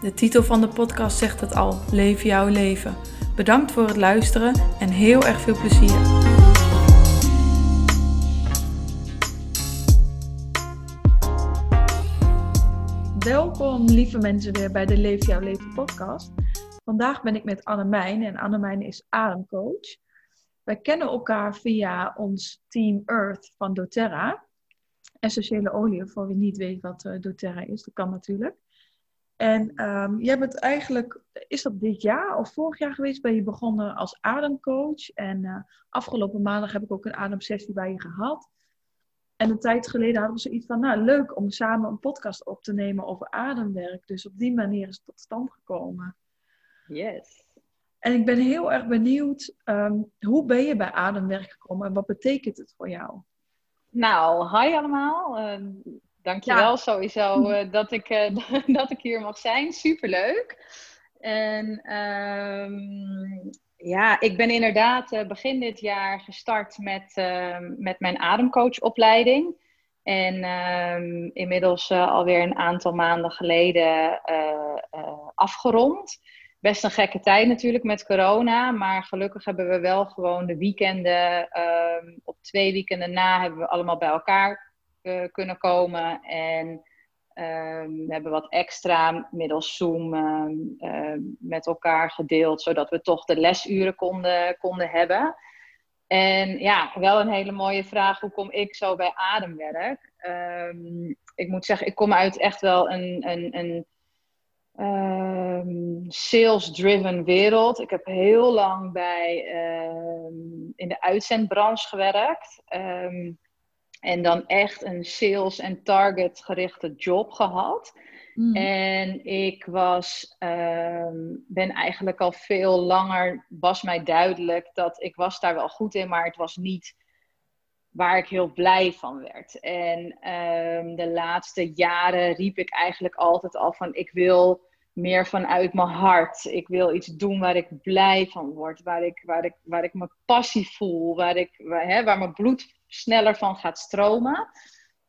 De titel van de podcast zegt het al: Leef jouw leven. Bedankt voor het luisteren en heel erg veel plezier. Welkom lieve mensen weer bij de Leef jouw leven podcast. Vandaag ben ik met Annemijn en Annemijn is ademcoach. Wij kennen elkaar via ons Team Earth van doTERRA. Essentiële olie, voor wie niet weet wat uh, doTERRA is, dat kan natuurlijk. En um, jij bent eigenlijk, is dat dit jaar of vorig jaar geweest, ben je begonnen als ademcoach. En uh, afgelopen maandag heb ik ook een ademsessie bij je gehad. En een tijd geleden hadden we zoiets van, nou leuk om samen een podcast op te nemen over ademwerk. Dus op die manier is het tot stand gekomen. Yes. En ik ben heel erg benieuwd, um, hoe ben je bij ademwerk gekomen en wat betekent het voor jou? Nou, hi allemaal. Uh, dankjewel ja. sowieso uh, dat, ik, uh, dat ik hier mag zijn. Superleuk. En um, ja, ik ben inderdaad uh, begin dit jaar gestart met, met mijn ademcoachopleiding. En um, inmiddels alweer een aantal maanden geleden afgerond best een gekke tijd natuurlijk met corona. Maar gelukkig hebben we wel gewoon de weekenden. Um, op twee weekenden na hebben we allemaal bij elkaar kunnen komen. En um, we hebben wat extra middels Zoom um, met elkaar gedeeld. Zodat we toch de lesuren konden, konden hebben. En ja, wel een hele mooie vraag. Hoe kom ik zo bij ademwerk? ik moet zeggen, ik kom uit echt wel een, een, een sales-driven wereld. Ik heb heel lang bij, in de uitzendbranche gewerkt. En dan echt een sales- en target-gerichte job gehad. Mm. En ik was, ben eigenlijk al veel langer, was mij duidelijk dat ik was daar wel goed in, maar het was niet waar ik heel blij van werd. En um, de laatste jaren riep ik eigenlijk altijd al van ik wil meer vanuit mijn hart. Ik wil iets doen waar ik blij van word, waar ik, waar ik, waar ik mijn passie voel, waar, ik, waar, hè, waar mijn bloed sneller van gaat stromen.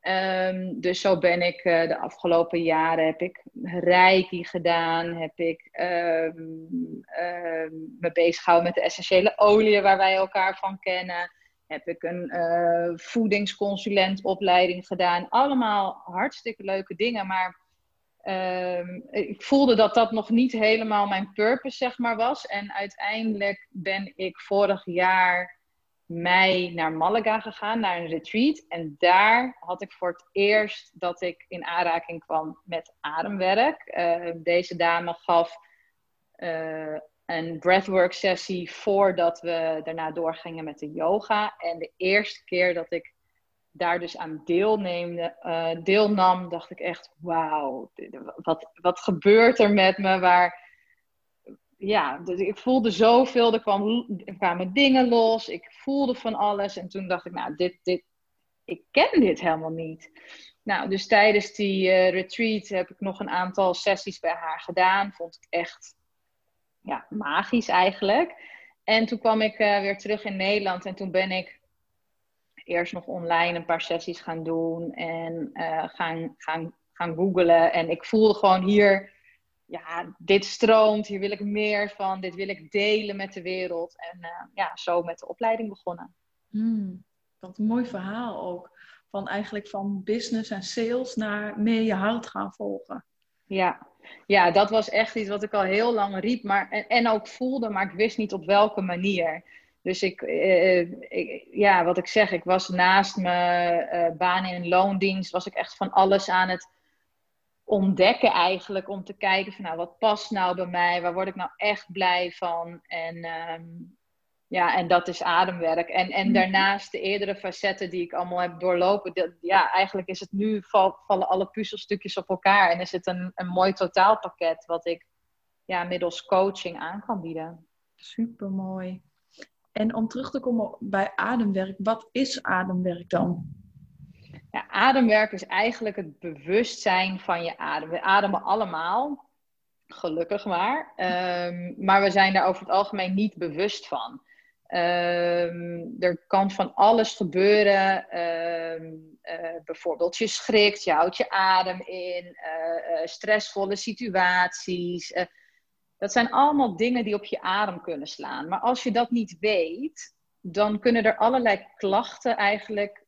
Um, dus zo ben ik uh, de afgelopen jaren, heb ik reiki gedaan, heb ik um, um, me bezig gehouden met de essentiële oliën waar wij elkaar van kennen. Heb ik een uh, voedingsconsulentopleiding gedaan. Allemaal hartstikke leuke dingen, maar ik voelde dat dat nog niet helemaal mijn purpose, zeg maar, was. En uiteindelijk ben ik vorig jaar mei naar Malaga gegaan, naar een retreat. En daar had ik voor het eerst dat ik in aanraking kwam met ademwerk. Uh, deze dame gaf uh, een breathwork sessie voordat we daarna doorgingen met de yoga. En de eerste keer dat ik daar dus aan deelneemde, uh, deelnam, dacht ik echt, wauw, wat, wat gebeurt er met me? Waar, ja, dus ik voelde zoveel, er, kwam, kwamen dingen los, ik voelde van alles. En toen dacht ik, nou, dit, dit, ik ken dit helemaal niet. Nou, dus tijdens die uh, retreat heb ik nog een aantal sessies bij haar gedaan. Vond ik echt ja, magisch eigenlijk. En toen kwam ik uh, weer terug in Nederland en toen ben ik eerst nog online een paar sessies gaan doen en uh, gaan, gaan, gaan googlen. En ik voelde gewoon hier, ja, dit stroomt, hier wil ik meer van, dit wil ik delen met de wereld. En uh, ja, zo met de opleiding begonnen. Hmm, wat een mooi verhaal ook. Van eigenlijk van business en sales naar meer je hart gaan volgen. Ja. ja, dat was echt iets wat ik al heel lang riep maar, en, en ook voelde, maar ik wist niet op welke manier. Dus ik, eh, ik, ja, wat ik zeg, ik was naast mijn uh, baan in loondienst, was ik echt van alles aan het ontdekken eigenlijk. Om te kijken van, nou, wat past nou bij mij? Waar word ik nou echt blij van? En um, ja, en dat is ademwerk. En, en mhm. daarnaast de eerdere facetten die ik allemaal heb doorlopen. Dat, ja, eigenlijk is het nu, val, vallen alle puzzelstukjes op elkaar. En is het een, een mooi totaalpakket wat ik ja, middels coaching aan kan bieden. Super mooi. En om terug te komen bij ademwerk, wat is ademwerk dan? Ademwerk is eigenlijk het bewustzijn van je adem. We ademen allemaal, gelukkig maar. Um, maar we zijn daar over het algemeen niet bewust van. Um, er kan van alles gebeuren. Um, uh, bijvoorbeeld je schrikt, je houdt je adem in, uh, uh, stressvolle situaties. dat zijn allemaal dingen die op je adem kunnen slaan. Maar als je dat niet weet, dan kunnen er allerlei klachten eigenlijk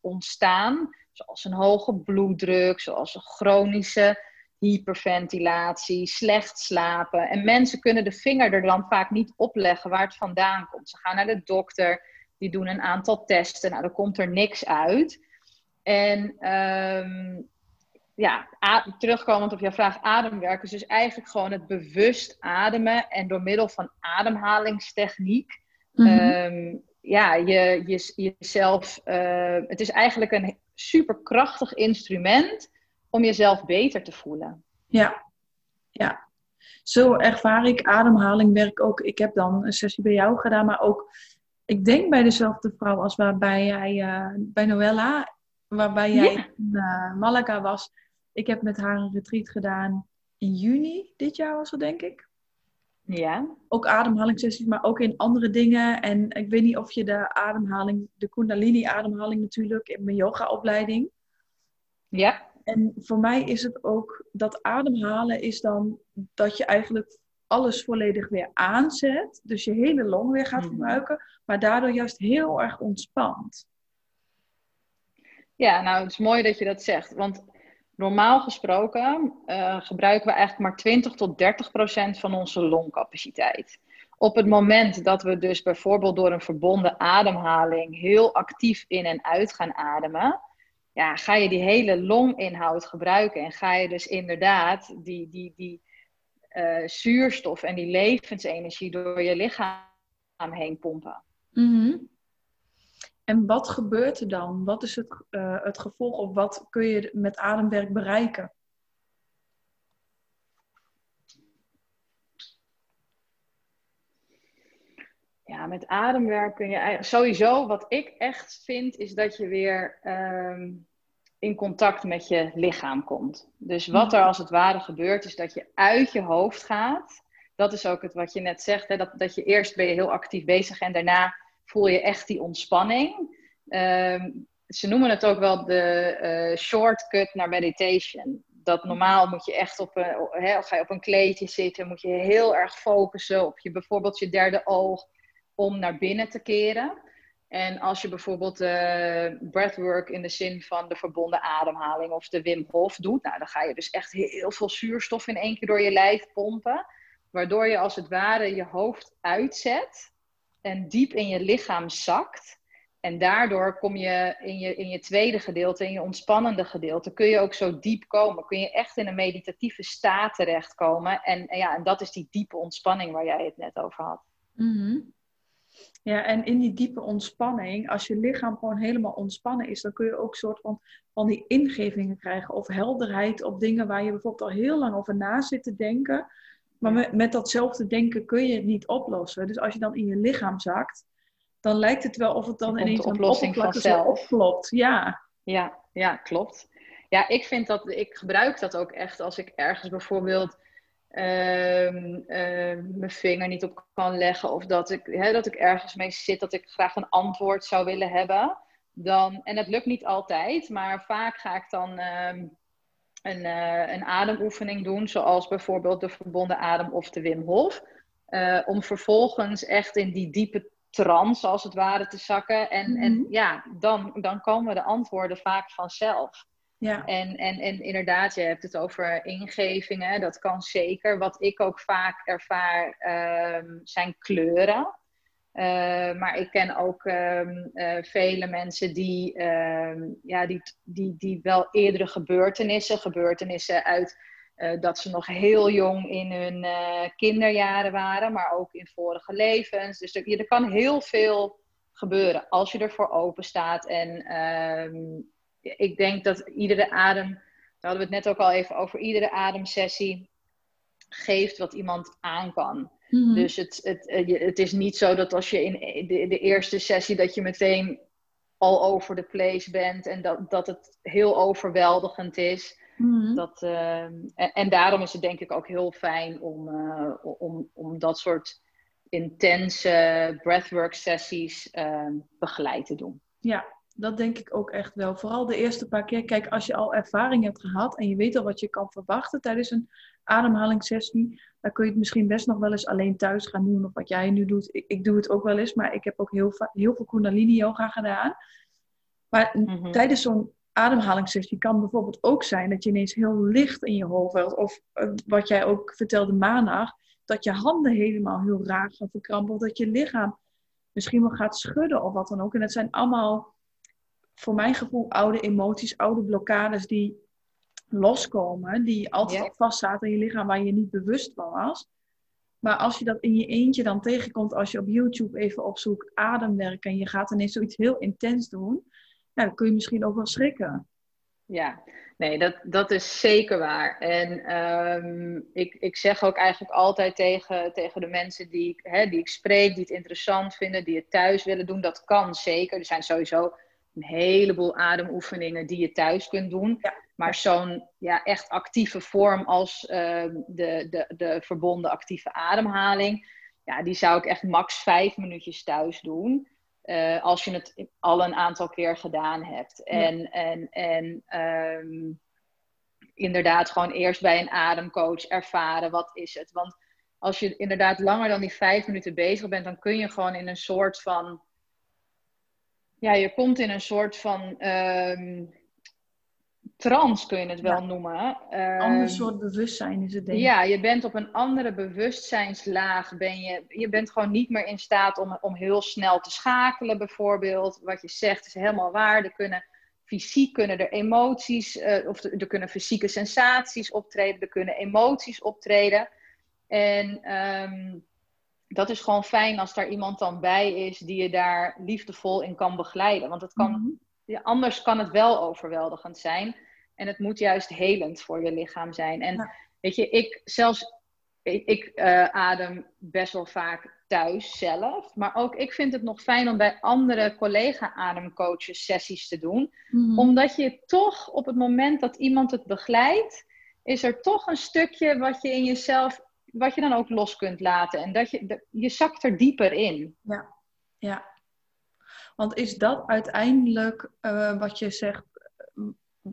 ontstaan. Zoals een hoge bloeddruk, zoals een chronische hyperventilatie, slecht slapen. En mensen kunnen de vinger er dan vaak niet op leggen waar het vandaan komt. Ze gaan naar de dokter, die doen een aantal testen. Nou, er komt er niks uit. En um, ja, terugkomend op jouw vraag, ademwerk is dus eigenlijk gewoon het bewust ademen en door middel van ademhalingstechniek. Mm ja, je, je, jezelf. Uh, het is eigenlijk een superkrachtig instrument om jezelf beter te voelen. Ja, ja. Zo ervaar ik ademhalingwerk ook. Ik heb dan een sessie bij jou gedaan, maar ook, ik denk bij dezelfde vrouw als waarbij jij, uh, bij Noella, waarbij jij in uh, Malaga was. Ik heb met haar een retreat gedaan in juni dit jaar was het denk ik. Ja. Ook ademhalingssessies, maar ook in andere dingen. En ik weet niet of je de ademhaling, de Kundalini ademhaling natuurlijk in mijn yogaopleiding. Ja. En voor mij is het ook dat ademhalen is dan dat je eigenlijk alles volledig weer aanzet. Dus je hele long weer gaat mhm. gebruiken, maar daardoor juist heel erg ontspant. Ja, nou het is mooi dat je dat zegt. Want normaal gesproken uh, gebruiken we eigenlijk maar 20 tot 30 procent van onze longcapaciteit. Op het moment dat we dus bijvoorbeeld door een verbonden ademhaling heel actief in en uit gaan ademen, ja, ga je die hele longinhoud gebruiken en ga je dus inderdaad die, die, die uh, zuurstof en die levensenergie door je lichaam heen pompen. Mm En wat gebeurt er dan? Wat is het, uh, het gevolg of wat kun je met ademwerk bereiken? Ja, met ademwerk kun je eigenlijk sowieso, wat ik echt vind, is dat je weer um, in contact met je lichaam komt. Dus wat er als het ware gebeurt, is dat je uit je hoofd gaat. Dat is ook het wat je net zegt, hè? Dat, dat je eerst ben je heel actief bezig en daarna voel je echt die ontspanning. Um, ze noemen het ook wel de uh, shortcut naar meditation. Dat normaal moet je echt op een, ga je op een kleedje zitten, moet je heel erg focussen op je bijvoorbeeld je derde oog om naar binnen te keren. En als je bijvoorbeeld uh, breathwork in de zin van de verbonden ademhaling of de Wim Hof doet, nou, dan ga je dus echt heel veel zuurstof in één keer door je lijf pompen. Waardoor je als het ware je hoofd uitzet en diep in je lichaam zakt. En daardoor kom je in je, in je tweede gedeelte, in je ontspannende gedeelte, kun je ook zo diep komen. Kun je echt in een meditatieve staat terechtkomen. En, en ja, en dat is die diepe ontspanning waar jij het net over had. Mm ja, en in die diepe ontspanning, als je lichaam gewoon helemaal ontspannen is, dan kun je ook soort van, van die ingevingen krijgen of helderheid op dingen waar je bijvoorbeeld al heel lang over na zit te denken. Maar met, met datzelfde denken kun je het niet oplossen. Dus als je dan in je lichaam zakt, dan lijkt het wel of het dan ineens een oplossing vanzelf opklopt. Ja. ja, ja, klopt. Ja, ik vind dat, ik gebruik dat ook echt als ik ergens bijvoorbeeld Ehm, ehm, mijn vinger niet op kan leggen. Of dat ik, hè, dat ik ergens mee zit dat ik graag een antwoord zou willen hebben. Dan, en dat lukt niet altijd, maar vaak ga ik dan ehm, een, uh, een ademoefening doen. Zoals bijvoorbeeld de verbonden adem of de Wim Hof. Uh, om vervolgens echt in die diepe trance als het ware te zakken. En, mm -hmm. en ja, dan, dan komen de antwoorden vaak vanzelf. Ja. En, en, en inderdaad, je hebt het over ingevingen, dat kan zeker. Wat ik ook vaak ervaar um, zijn kleuren. Uh, maar ik ken ook um, uh, vele mensen die, um, ja, die, die, die wel eerdere gebeurtenissen, gebeurtenissen uit uh, dat ze nog heel jong in hun kinderjaren waren, maar ook in vorige levens. Dus er, er kan heel veel gebeuren als je ervoor open staat en ik denk dat iedere adem, daar hadden we het net ook al even over, iedere ademsessie geeft wat iemand aan kan. Mhm. Dus het, het, eh, het is niet zo dat als je in de, de eerste sessie dat je meteen all over the place bent en dat, dat het heel overweldigend is. Mhm. dat, uh, en, en, daarom is het denk ik ook heel fijn om, uh, om, om dat soort intense breathwork sessies uh, begeleid te doen. Ja, dat denk ik ook echt wel. Vooral de eerste paar keer. Kijk, als je al ervaring hebt gehad en je weet al wat je kan verwachten tijdens een ademhalingssessie, dan kun je het misschien best nog wel eens alleen thuis gaan doen. Of wat jij nu doet. Ik, ik doe het ook wel eens, maar ik heb ook heel, heel veel Kundalini yoga gedaan. Maar mhm. tijdens zo'n ademhalingssessie kan bijvoorbeeld ook zijn dat je ineens heel licht in je hoofd hebt. Of eh, wat jij ook vertelde maandag, dat je handen helemaal heel raar gaan verkrampen. Of dat je lichaam misschien wel gaat schudden of wat dan ook. En dat zijn allemaal, voor mijn gevoel, oude emoties, oude blokkades die loskomen. Die altijd al vastzaten in je lichaam waar je niet bewust van was. Maar als je dat in je eentje dan tegenkomt, als je op YouTube even opzoekt ademwerk en je gaat ineens zoiets heel intens doen, ja, dan kun je misschien ook wel schrikken. Ja, nee, dat, dat is zeker waar. En ehm, ik, ik zeg ook eigenlijk altijd tegen, tegen de mensen die, ik, hè, die ik spreek, die het interessant vinden, die het thuis willen doen, dat kan zeker. Er zijn sowieso een heleboel ademoefeningen die je thuis kunt doen. Maar zo'n ja, echt actieve vorm als ehm, de, de, de verbonden actieve ademhaling, ja, die zou ik echt max vijf minuutjes thuis doen. Uh, als je het al een aantal keer gedaan hebt. En, en, en um, inderdaad gewoon eerst bij een ademcoach ervaren wat is het. Want als je inderdaad langer dan die vijf minuten bezig bent, dan kun je gewoon in een soort van. Ja, je komt in een soort van. Um, trans kun je het wel noemen. Een ander ehm, soort bewustzijn is het denk ik. Ja, je bent op een andere bewustzijnslaag. Ben je, je bent gewoon niet meer in staat om, om heel snel te schakelen bijvoorbeeld. Wat je zegt is helemaal waar. Er kunnen, fysiek kunnen er emoties, uh, of er, kunnen fysieke sensaties optreden. Er kunnen emoties optreden. En um, dat is gewoon fijn als daar iemand dan bij is die je daar liefdevol in kan begeleiden. Want het kan... Mhm ja, anders kan het wel overweldigend zijn. En het moet juist helend voor je lichaam zijn. En weet je, ik zelfs, ik, ik uh, adem best wel vaak thuis zelf. Maar ook ik vind het nog fijn om bij andere collega-ademcoaches sessies te doen. Mhm. Omdat je toch op het moment dat iemand het begeleidt, is er toch een stukje wat je in jezelf, wat je dan ook los kunt laten. En dat je, je zakt er dieper in. Ja, ja. Want is dat uiteindelijk uh, wat je zegt,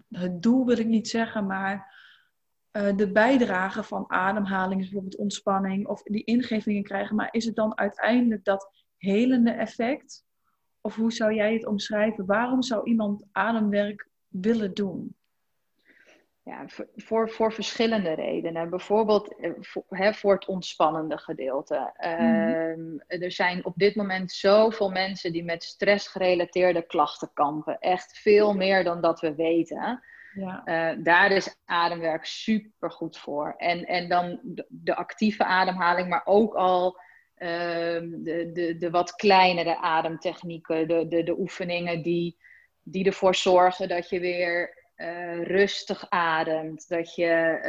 het doel wil ik niet zeggen, maar uh, de bijdrage van ademhaling, bijvoorbeeld ontspanning of die ingevingen krijgen, maar is het dan uiteindelijk dat helende effect? Of hoe zou jij het omschrijven? Waarom zou iemand ademwerk willen doen? Ja, voor, voor verschillende redenen. Bijvoorbeeld eh, voor, hè, voor het ontspannende gedeelte. Mm. er zijn op dit moment zoveel mensen die met stressgerelateerde klachten kampen. Echt veel meer dan dat we weten. Ja. Uh, daar is ademwerk super goed voor. En, en dan de, de actieve ademhaling, maar ook al uh, de, de, de wat kleinere ademtechnieken, de, de, de oefeningen die, die ervoor zorgen dat je weer uh, rustig ademt, dat je,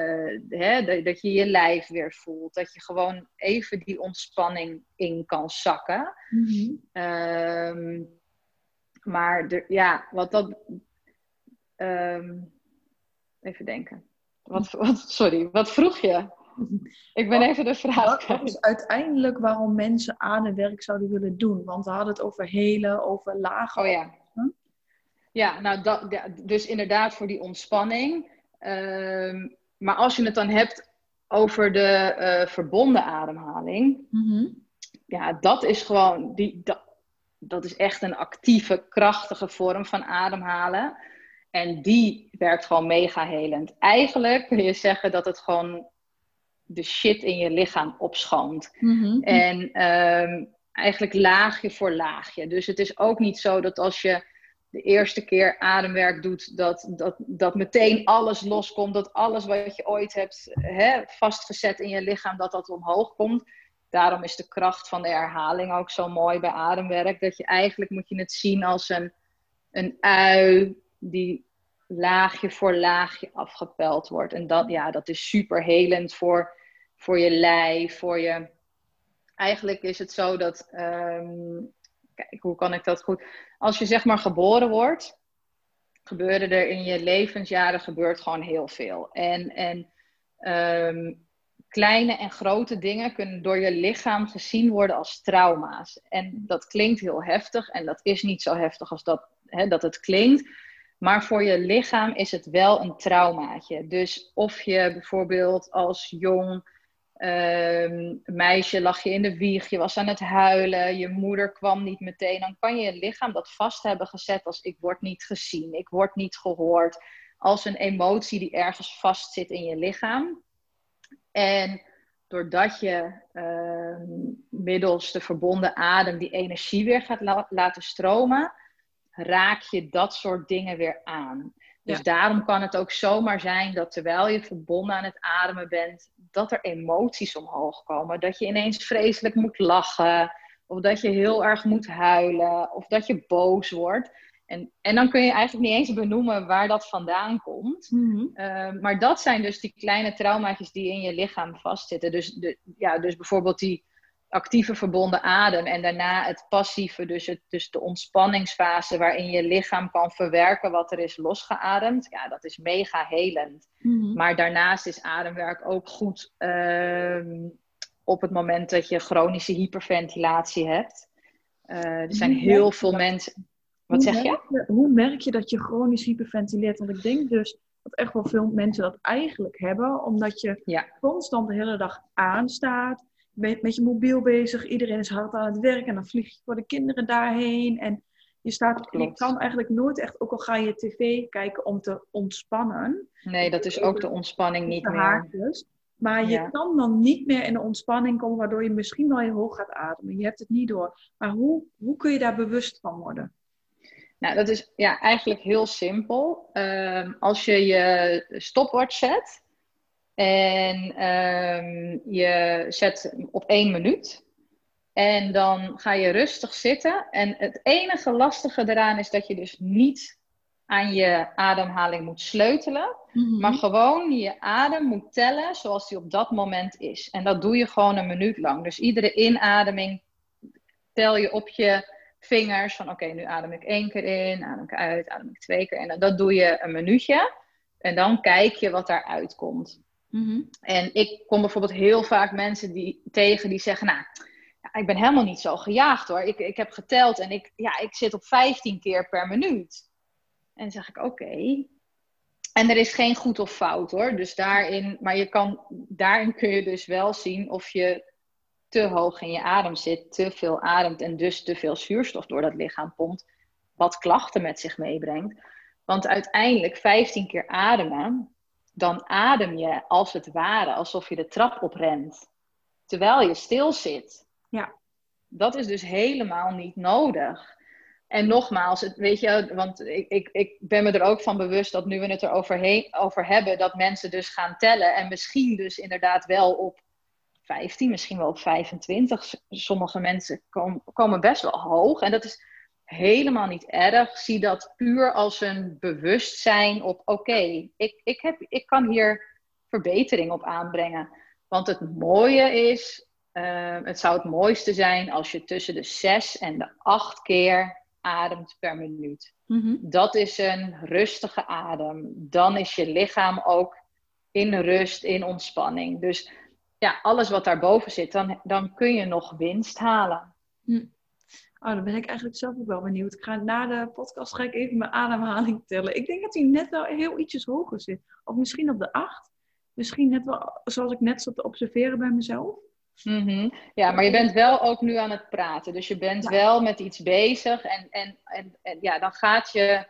uh, hè, dat, dat, je je lijf weer voelt, dat je gewoon even die ontspanning in kan zakken. Mm -hmm. maar de, ja, wat dat. Um, even denken. Wat, wat, sorry, wat vroeg je? Ik ben even de vraag. Wat is uiteindelijk waarom mensen ademwerk zouden willen doen? Want we hadden het over hele, over lage. Oh ja. Ja, nou, dat, dus inderdaad voor die ontspanning. Ehm, maar als je het dan hebt over de uh, verbonden ademhaling, mhm. ja, dat is gewoon, die, dat, dat is echt een actieve, krachtige vorm van ademhalen. En die werkt gewoon mega helend. Eigenlijk kun je zeggen dat het gewoon de shit in je lichaam opschoont. Mhm. En um, eigenlijk laagje voor laagje. Dus het is ook niet zo dat als je de eerste keer ademwerk doet, dat, dat, dat meteen alles loskomt, dat alles wat je ooit hebt hè, vastgezet in je lichaam, dat dat omhoog komt. Daarom is de kracht van de herhaling ook zo mooi bij ademwerk, dat je eigenlijk moet je het zien als een, een ui die laagje voor laagje afgepeld wordt. En dat, ja, dat is super helend voor, voor je lijf, voor je. Eigenlijk is het zo dat. ehm, kijk, hoe kan ik dat goed? Als je zeg maar geboren wordt, gebeuren er in je levensjaren gebeurt gewoon heel veel. En, en ehm, kleine en grote dingen kunnen door je lichaam gezien worden als trauma's. En dat klinkt heel heftig en dat is niet zo heftig als dat, hè, dat het klinkt. Maar voor je lichaam is het wel een traumaatje. Dus of je bijvoorbeeld als jong ehm, meisje lag je in de wieg, je was aan het huilen, je moeder kwam niet meteen, dan kan je lichaam dat vast hebben gezet als ik word niet gezien, ik word niet gehoord, als een emotie die ergens vast zit in je lichaam. En doordat je ehm, middels de verbonden adem die energie weer gaat la- laten stromen, raak je dat soort dingen weer aan. Dus Ja. daarom kan het ook zomaar zijn dat terwijl je verbonden aan het ademen bent, dat er emoties omhoog komen. Dat je ineens vreselijk moet lachen, of dat je heel erg moet huilen, of dat je boos wordt. En, en dan kun je eigenlijk niet eens benoemen waar dat vandaan komt. Mhm. Uh, maar dat zijn dus die kleine traumaatjes die in je lichaam vastzitten. Dus, de, ja, dus bijvoorbeeld die actieve verbonden adem en daarna het passieve, dus, het, dus de ontspanningsfase waarin je lichaam kan verwerken wat er is losgeademd. Ja, dat is mega helend. Mhm. Maar daarnaast is ademwerk ook goed ehm, op het moment dat je chronische hyperventilatie hebt. Uh, er zijn heel veel dat? mensen. Wat zeg je? Hoe merk je dat je chronisch hyperventileert? Want ik denk dus dat echt wel veel mensen dat eigenlijk hebben, omdat je Ja. constant de hele dag aanstaat. Je bent met je mobiel bezig, iedereen is hard aan het werk en dan vlieg je voor de kinderen daarheen. En je, staat, je kan eigenlijk nooit echt, ook al ga je tv kijken om te ontspannen, Nee, dat is ook de ontspanning niet meer. haakjes. Maar je Ja. kan dan niet meer in de ontspanning komen, waardoor je misschien wel heel hoog gaat ademen. Je hebt het niet door. Maar hoe, hoe kun je daar bewust van worden? Nou, dat is ja, eigenlijk heel simpel. Ehm, als je je stopwatch zet en ehm, je zet op één minuut. En dan ga je rustig zitten. En het enige lastige eraan is dat je dus niet aan je ademhaling moet sleutelen. Maar gewoon je adem moet tellen zoals die op dat moment is. En dat doe je gewoon een minuut lang. Dus iedere inademing tel je op je vingers van oké, nu adem ik één keer in, adem ik uit, adem ik twee keer in. En dat doe je een minuutje. En dan kijk je wat daaruit komt. Mhm. En ik kom bijvoorbeeld heel vaak mensen die, tegen die zeggen, nou, ik ben helemaal niet zo gejaagd hoor. Ik, ik heb geteld en ik, ja, ik zit op 15 keer per minuut. En dan zeg ik, oké. En er is geen goed of fout hoor. Dus daarin, maar je kan, daarin kun je dus wel zien of je te hoog in je adem zit, te veel ademt en dus te veel zuurstof door dat lichaam pompt, wat klachten met zich meebrengt. Want uiteindelijk 15 keer ademen, dan adem je als het ware alsof je de trap oprent, terwijl je stil zit. Ja. Dat is dus helemaal niet nodig. En nogmaals, het, weet je, want ik, ik, ik ben me er ook van bewust dat nu we het erover heen, over hebben, dat mensen dus gaan tellen en misschien dus inderdaad wel op 15, misschien wel op 25. Sommige mensen kom, komen best wel hoog en dat is helemaal niet erg. Zie dat puur als een bewustzijn op oké, ik, ik, heb, ik kan hier verbetering op aanbrengen. Want het mooie is, uh, het zou het mooiste zijn als je tussen de 6 en de 8 keer ademt per minuut. Mhm. Dat is een rustige adem. Dan is je lichaam ook in rust, in ontspanning. Dus ja, alles wat daarboven zit, dan, dan kun je nog winst halen. Oh, dan ben ik eigenlijk zelf ook wel benieuwd. Ik ga na de podcast ga ik even mijn ademhaling tellen. Ik denk dat hij net wel heel ietsjes hoger zit. Of misschien op de 8. Misschien net wel zoals ik net zat te observeren bij mezelf. Mm -hmm. Ja, maar je bent wel ook nu aan het praten. Dus je bent ja. wel met iets bezig. En, en, en, en, ja, dan gaat je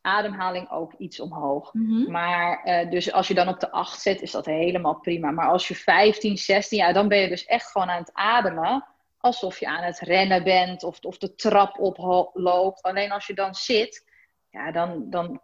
ademhaling ook iets omhoog. Mhm. Mm -hmm. Maar uh, dus als je dan op de 8 zit, is dat helemaal prima. Maar als je 15, 16, ja, dan ben je dus echt gewoon aan het ademen. Alsof je aan het rennen bent of, of de trap oploopt. Alleen als je dan zit, ja, dan, dan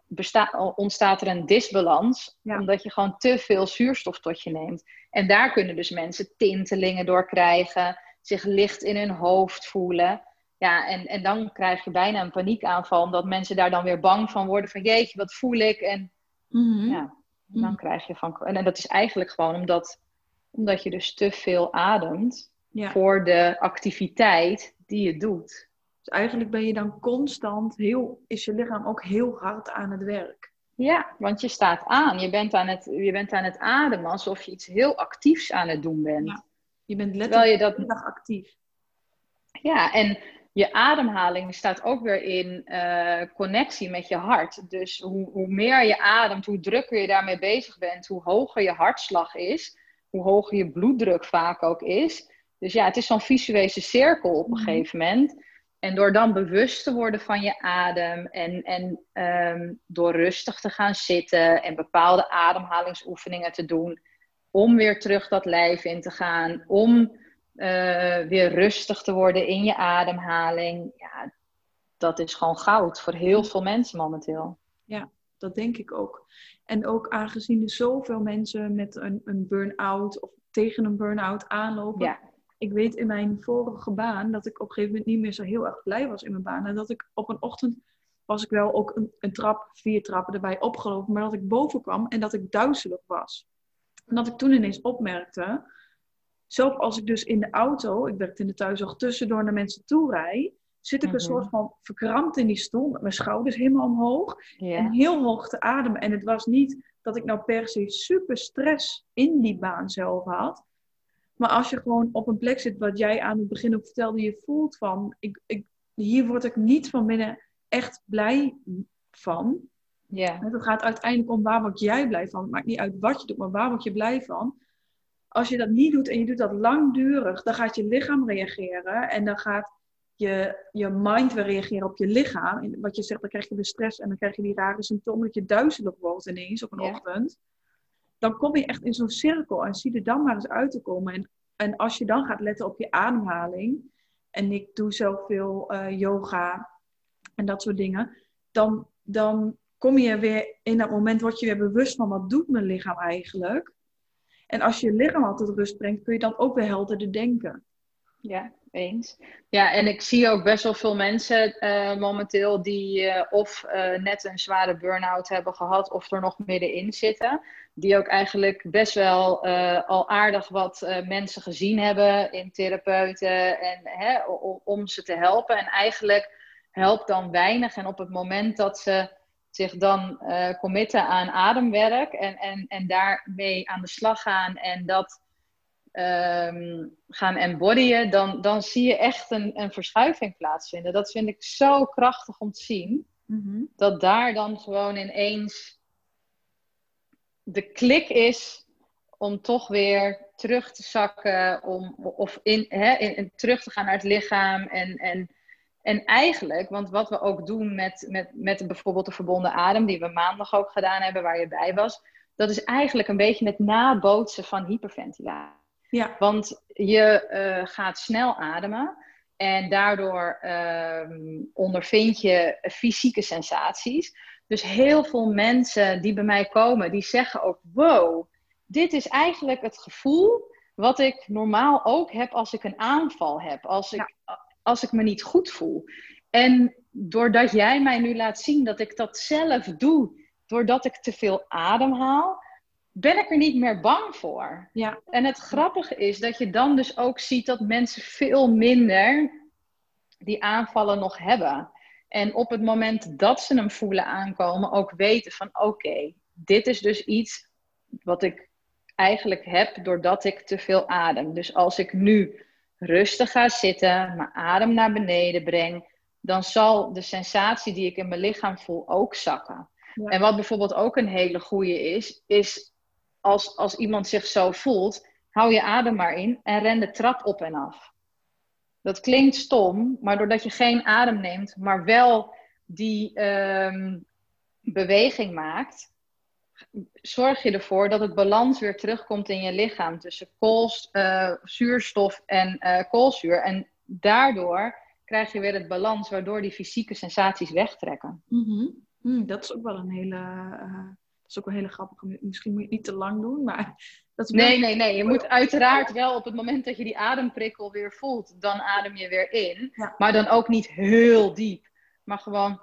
ontstaat er een disbalans. Ja. Omdat je gewoon te veel zuurstof tot je neemt. En daar kunnen dus mensen tintelingen door krijgen. Zich licht in hun hoofd voelen. Ja, en, en dan krijg je bijna een paniekaanval. Omdat mensen daar dan weer bang van worden. Van jeetje, wat voel ik? En Mhm. ja, dan krijg je van... En dat is eigenlijk gewoon omdat Omdat je dus te veel ademt Ja. voor de activiteit die je doet. Dus eigenlijk ben je dan constant heel, is je lichaam ook heel hard aan het werk. Ja, want je staat aan. Je bent aan het, je bent aan het ademen alsof je iets heel actiefs aan het doen bent. Ja. Je bent letterlijk je dat de dag actief. Ja, en je ademhaling staat ook weer in eh, connectie met je hart. Dus hoe, hoe meer je ademt, hoe drukker je daarmee bezig bent, hoe hoger je hartslag is, hoe hoger je bloeddruk vaak ook is. Dus ja, het is zo'n visuele cirkel op een Mhm. gegeven moment. En door dan bewust te worden van je adem en, en ehm, door rustig te gaan zitten en bepaalde ademhalingsoefeningen te doen, om weer terug dat lijf in te gaan, om eh, weer rustig te worden in je ademhaling. Ja, dat is gewoon goud voor heel veel mensen momenteel. Dat denk ik ook. En ook aangezien er zoveel mensen met een, een burn-out of tegen een burn-out aanlopen. Ja, Ik weet in mijn vorige baan dat ik op een gegeven moment niet meer zo heel erg blij was in mijn baan. En dat ik op een ochtend was ik wel ook een, een trap, vier trappen erbij opgelopen. Maar dat ik boven kwam en dat ik duizelig was. En dat ik toen ineens opmerkte, zelfs als ik dus in de auto, ik werkte in de thuiszorg, tussendoor naar mensen toe rijd, zit ik een Mhm. soort van verkrampt in die stoel met mijn schouders helemaal omhoog. En heel hoog te ademen. En het was niet dat ik nou per se super stress in die baan zelf had. Maar als je gewoon op een plek zit, wat jij aan het begin ook vertelde, je voelt van, ik, ik, hier word ik niet van binnen echt blij van. ja, Het gaat uiteindelijk om waar word jij blij van. Het maakt niet uit wat je doet, maar waar word je blij van. Als je dat niet doet en je doet dat langdurig, dan gaat je lichaam reageren. En dan gaat je, je mind weer reageren op je lichaam. En wat je zegt, dan krijg je weer stress en dan krijg je die rare symptomen dat je duizelig wordt ineens op een ochtend. Dan kom je echt in zo'n cirkel en zie er dan maar eens uit te komen. En, en als je dan gaat letten op je ademhaling. En ik doe zelf veel eh, yoga en dat soort dingen. Dan, dan kom je weer in dat moment, word je weer bewust van wat doet mijn lichaam eigenlijk. En als je je lichaam al tot rust brengt, kun je dan ook weer helderder denken. ja, eens. Ja, en ik zie ook best wel veel mensen eh, momenteel die eh, of net een zware burn-out hebben gehad of er nog middenin zitten. Die ook eigenlijk best wel eh, al aardig wat eh, mensen gezien hebben in therapeuten en hè, om ze te helpen. En eigenlijk helpt dan weinig. En op het moment dat ze zich dan eh, committen aan ademwerk en, en, en daarmee aan de slag gaan en dat ehm, gaan embodyen, dan, dan zie je echt een, een verschuiving plaatsvinden. Dat vind ik zo krachtig om te zien. Dat daar dan gewoon ineens de klik is om toch weer terug te zakken, om, of in, hè, in, in- terug te gaan naar het lichaam. En, en, en eigenlijk, want wat we ook doen met, met, met bijvoorbeeld de verbonden adem, die we maandag ook gedaan hebben, waar je bij was, dat is eigenlijk een beetje het nabootsen van hyperventilatie. Ja, Want je eh, gaat snel ademen en daardoor ehm, ondervind je fysieke sensaties. Dus heel veel mensen die bij mij komen, die zeggen ook: wow, dit is eigenlijk het gevoel wat ik normaal ook heb als ik een aanval heb, als ik, als ik me niet goed voel. En doordat jij mij nu laat zien dat ik dat zelf doe, doordat ik te veel ademhaal, ben ik er niet meer bang voor. ja, En het grappige is dat je dan dus ook ziet dat mensen veel minder die aanvallen nog hebben. En op het moment dat ze hem voelen aankomen, ook weten van oké, dit is dus iets wat ik eigenlijk heb doordat ik te veel adem. Dus als ik nu rustig ga zitten, mijn adem naar beneden breng, dan zal de sensatie die ik in mijn lichaam voel ook zakken. Ja. En wat bijvoorbeeld ook een hele goede is, is als, als iemand zich zo voelt, hou je adem maar in en ren de trap op en af. Dat klinkt stom, maar doordat je geen adem neemt, maar wel die ehm, beweging maakt, zorg je ervoor dat het balans weer terugkomt in je lichaam tussen kools, eh, zuurstof en eh, koolzuur. En daardoor krijg je weer het balans, waardoor die fysieke sensaties wegtrekken. Mhm. Hm, dat is ook wel een hele, eh, is ook wel een hele grappige. Misschien moet je het niet te lang doen, maar dat is Nee, nee, nee. Je moet uiteraard wel op het moment dat je die ademprikkel weer voelt, dan adem je weer in. Ja. Maar dan ook niet heel diep. Maar gewoon.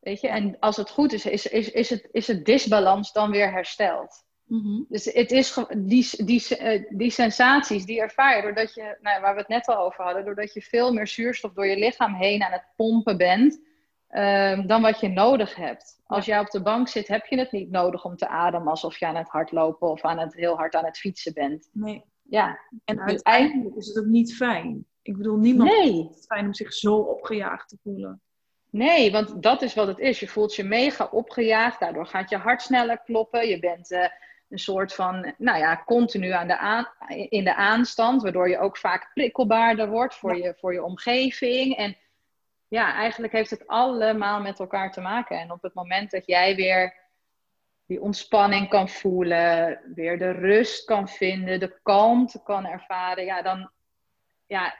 Weet je, en als het goed is, is, is, is, het, is het disbalans dan weer hersteld. Mhm. Dus het is die, die, eh, die sensaties, die ervaar je doordat je, nou, waar we het net al over hadden, doordat je veel meer zuurstof door je lichaam heen aan het pompen bent, um, dan wat je nodig hebt. Als jij op de bank zit, heb je het niet nodig om te ademen alsof je aan het hardlopen of aan het, heel hard aan het fietsen bent. Nee. Ja. En dus uiteindelijk is het ook niet fijn. Ik bedoel, niemand nee. het fijn om zich zo opgejaagd te voelen. Nee, want dat is wat het is. Je voelt je mega opgejaagd. Daardoor gaat je hart sneller kloppen. Je bent uh, een soort van, nou ja, continu aan de aan, in de aanstand. Waardoor je ook vaak prikkelbaarder wordt voor, je, voor je omgeving. En ja, eigenlijk heeft het allemaal met elkaar te maken. En op het moment dat jij weer die ontspanning kan voelen, weer de rust kan vinden, de kalmte kan ervaren, ja, dan, ja,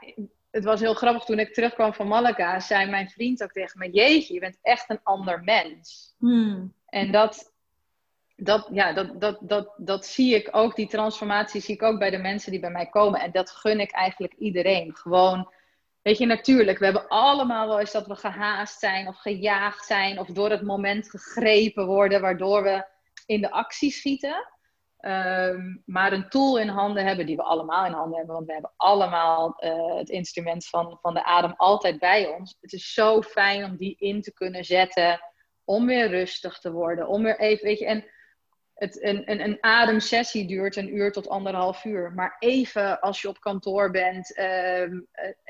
het was heel grappig toen ik terugkwam van Malaga, zei mijn vriend ook tegen me: Jeetje, je bent echt een ander mens. Hmm. En dat, dat, ja, dat, dat, dat, dat zie ik ook, die transformatie zie ik ook bij de mensen die bij mij komen. En dat gun ik eigenlijk iedereen. Gewoon, weet je, natuurlijk, we hebben allemaal wel eens dat we gehaast zijn of gejaagd zijn of door het moment gegrepen worden, waardoor we in de actie schieten. Ehm, maar een tool in handen hebben, die we allemaal in handen hebben, want we hebben allemaal uh, het instrument van, van de adem altijd bij ons. Het is zo fijn om die in te kunnen zetten, om weer rustig te worden, om weer even, weet je, en het, een, een, een ademsessie duurt een uur tot anderhalf uur. Maar even als je op kantoor bent, uh,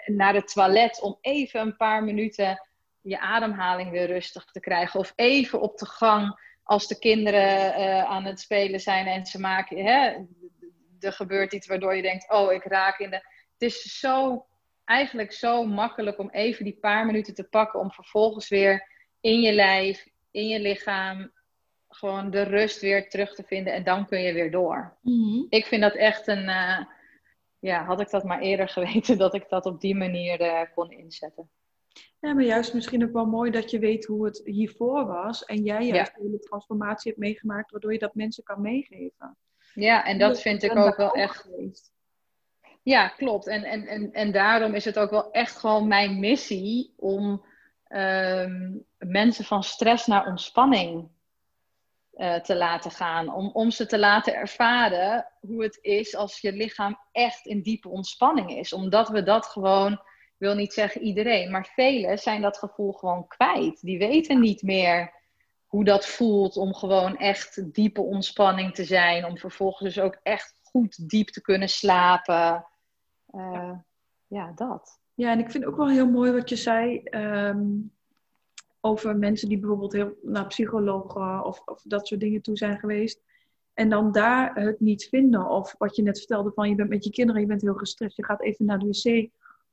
naar het toilet, om even een paar minuten je ademhaling weer rustig te krijgen. Of even op de gang als de kinderen uh, aan het spelen zijn en ze maken, hè, er gebeurt iets waardoor je denkt, oh, ik raak in de. Het is zo, eigenlijk zo makkelijk om even die paar minuten te pakken om vervolgens weer in je lijf, in je lichaam, gewoon de rust weer terug te vinden en dan kun je weer door. Mhm. Ik vind dat echt een, uh, ja, had ik dat maar eerder geweten dat ik dat op die manier uh, kon inzetten. Ja, maar juist misschien ook wel mooi dat je weet hoe het hiervoor was. En jij juist ja. hele transformatie hebt meegemaakt, waardoor je dat mensen kan meegeven. Ja, en dat vind ik ook wel echt. Geweest. Ja, klopt. En, en, en, en daarom is het ook wel echt gewoon mijn missie om ehm, mensen van stress naar ontspanning uh, te laten gaan. Om, om ze te laten ervaren hoe het is als je lichaam echt in diepe ontspanning is. Omdat we dat gewoon wil niet zeggen iedereen, maar velen zijn dat gevoel gewoon kwijt. Die weten niet meer hoe dat voelt om gewoon echt diepe ontspanning te zijn. Om vervolgens dus ook echt goed diep te kunnen slapen. Uh, ja, dat. Ja, en ik vind ook wel heel mooi wat je zei ehm, over mensen die bijvoorbeeld heel naar psychologen of, of dat soort dingen toe zijn geweest. En dan daar het niet vinden. Of wat je net vertelde van je bent met je kinderen, je bent heel gestrest, je gaat even naar de wc